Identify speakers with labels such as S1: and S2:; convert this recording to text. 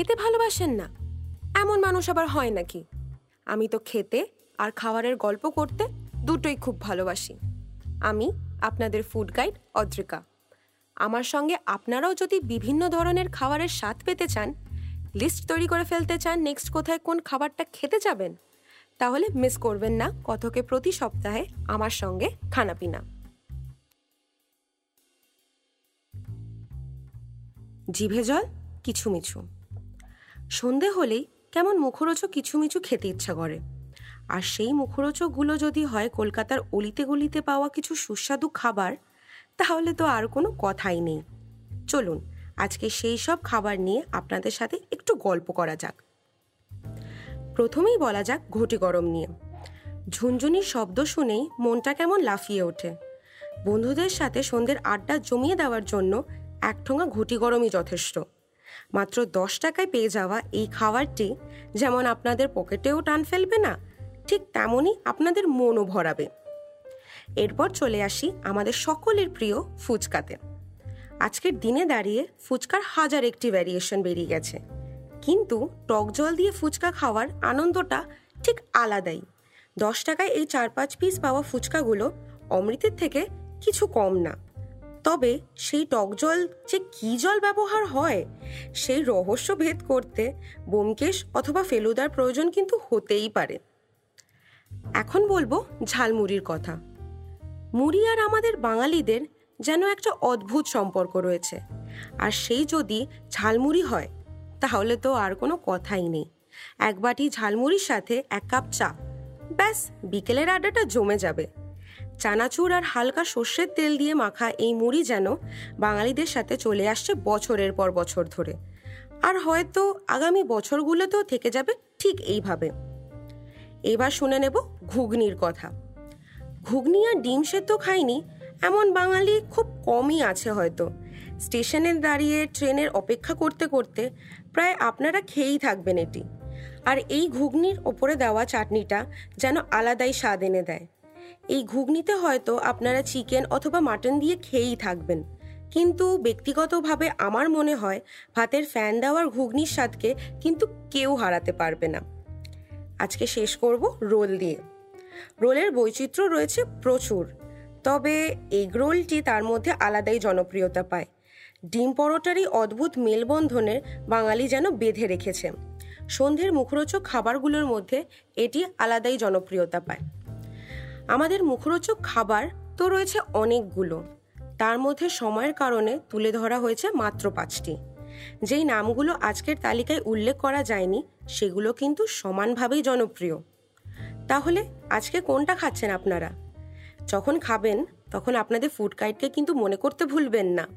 S1: খেতে ভালোবাসেন না। এমন মানুষ আবার হয় নাকি? আমি তো খেতে আর খাবারের গল্প করতে দুটোই খুব ভালোবাসি। আমি, আপনাদের ফুড গাইড অদ্রিকা। আমার সঙ্গে আপনারাও যদি বিভিন্ন ধরনের খাবারের স্বাদ পেতে চান লিস্ট তৈরি করে ফেলতে চান নেক্সট কোথায় কোন খাবারটা খেতে যাবেন, তাহলে মিস করবেন না কথকে প্রতি সপ্তাহে আমার সঙ্গে খানাপিনা। জিভে জল, কিছু মিছু। সন্ধে হলেই কেমন মুখরোচক কিছু মিছু খেতে ইচ্ছা করে। আর সেই মুখরোচকগুলো যদি হয় কলকাতার অলিতে গলিতে পাওয়া কিছু সুস্বাদু খাবার, তাহলে তো আর কোনো কথাই নেই। চলুন, আজকে সেই সব খাবার নিয়ে আপনাদের সাথে একটু গল্প করা যাক। প্রথমেই বলা যাক ঘটি গরম নিয়ে। ঝুনঝুনির শব্দ শুনেই মনটা কেমন লাফিয়ে ওঠে। বন্ধুদের সাথে সন্ধ্যের আড্ডা জমিয়ে দেওয়ার জন্য এক ঠোঙা ঘটি গরমই যথেষ্ট। মাত্র দশ টাকায় পেয়ে যাওয়া এই খাবারটি যেমন আপনাদের পকেটেও টান ফেলবে না, ঠিক তেমনই আপনাদের মনও ভরাবে। এরপর চলে আসি আমাদের সকলের প্রিয় ফুচকাতে। আজকের দিনে দাঁড়িয়ে ফুচকার হাজার একটি ভ্যারিয়েশন বেরিয়ে গেছে। কিন্তু টক জল দিয়ে ফুচকা খাওয়ার আনন্দটা ঠিক আলাদাই। দশ টাকায় এই চার পাঁচ পিস পাওয়া ফুচকাগুলো অমৃতের থেকে কিছু কম না। তবে সেই টক জল যে কী জল ব্যবহার হয়, সেই রহস্য ভেদ করতে বোমকেশ অথবা ফেলুদার প্রয়োজন কিন্তু হতেই পারে। এখন বলব ঝালমুড়ির কথা। মুড়ি আর আমাদের বাঙালিদের যেন একটা অদ্ভুত সম্পর্ক রয়েছে। আর সেই যদি ঝালমুড়ি হয়, তাহলে তো আর কোনো কথাই নেই। এক বাটি ঝালমুড়ির সাথে এক কাপ চা, ব্যাস, বিকেলের আড্ডাটা জমে যাবে। চানাচুর আর হালকা সর্ষের তেল দিয়ে মাখা এই মুড়ি যেন বাঙালিদের সাথে চলে আসছে বছরের পর বছর ধরে। আর হয়তো আগামী বছরগুলোতেও থেকে যাবে ঠিক এইভাবে। এবার শুনে নেব ঘুগনির কথা। ঘুগনি আর ডিম সেদ্ধ খাইনি এমন বাঙালি খুব কমই আছে হয়তো। স্টেশনে দাঁড়িয়ে ট্রেনের অপেক্ষা করতে করতে প্রায় আপনারা খেয়েই থাকবেন এটি। আর এই ঘুগনির ওপরে দেওয়া চাটনিটা যেন আলাদাই স্বাদ এনে দেয়। এই ঘুগনিতে হয়তো আপনারা চিকেন অথবা মাটন দিয়ে খেয়েই থাকবেন। কিন্তু ব্যক্তিগতভাবে আমার মনে হয় ভাতের ফ্যান দেওয়ার ঘুগনির স্বাদকে কিন্তু কেউ হারাতে পারবে না। আজকে শেষ করব রোল দিয়ে। রোলের বৈচিত্র্য রয়েছে প্রচুর, তবে এগ রোলটি তার মধ্যে আলাদাই জনপ্রিয়তা পায়। ডিম পরোটারই অদ্ভুত মেলবন্ধনের বাঙালি যেন বেঁধে রেখেছে। সন্ধ্যের মুখরোচক খাবারগুলোর মধ্যে এটি আলাদাই জনপ্রিয়তা পায়। আমাদের মুখরোচক খাবার তো রয়েছে অনেকগুলো। তার মধ্যে সময়ের কারণে তুলে ধরা হয়েছে মাত্র পাঁচটি। যেই নামগুলো আজকের তালিকায় উল্লেখ করা যায়নি, সেগুলো কিন্তু সমানভাবেই জনপ্রিয়। তাহলে আজকে কোনটা খাচ্ছেন আপনারা? যখন খাবেন, তখন আপনাদের ফুড গাইডকে কিন্তু মনে করতে ভুলবেন না।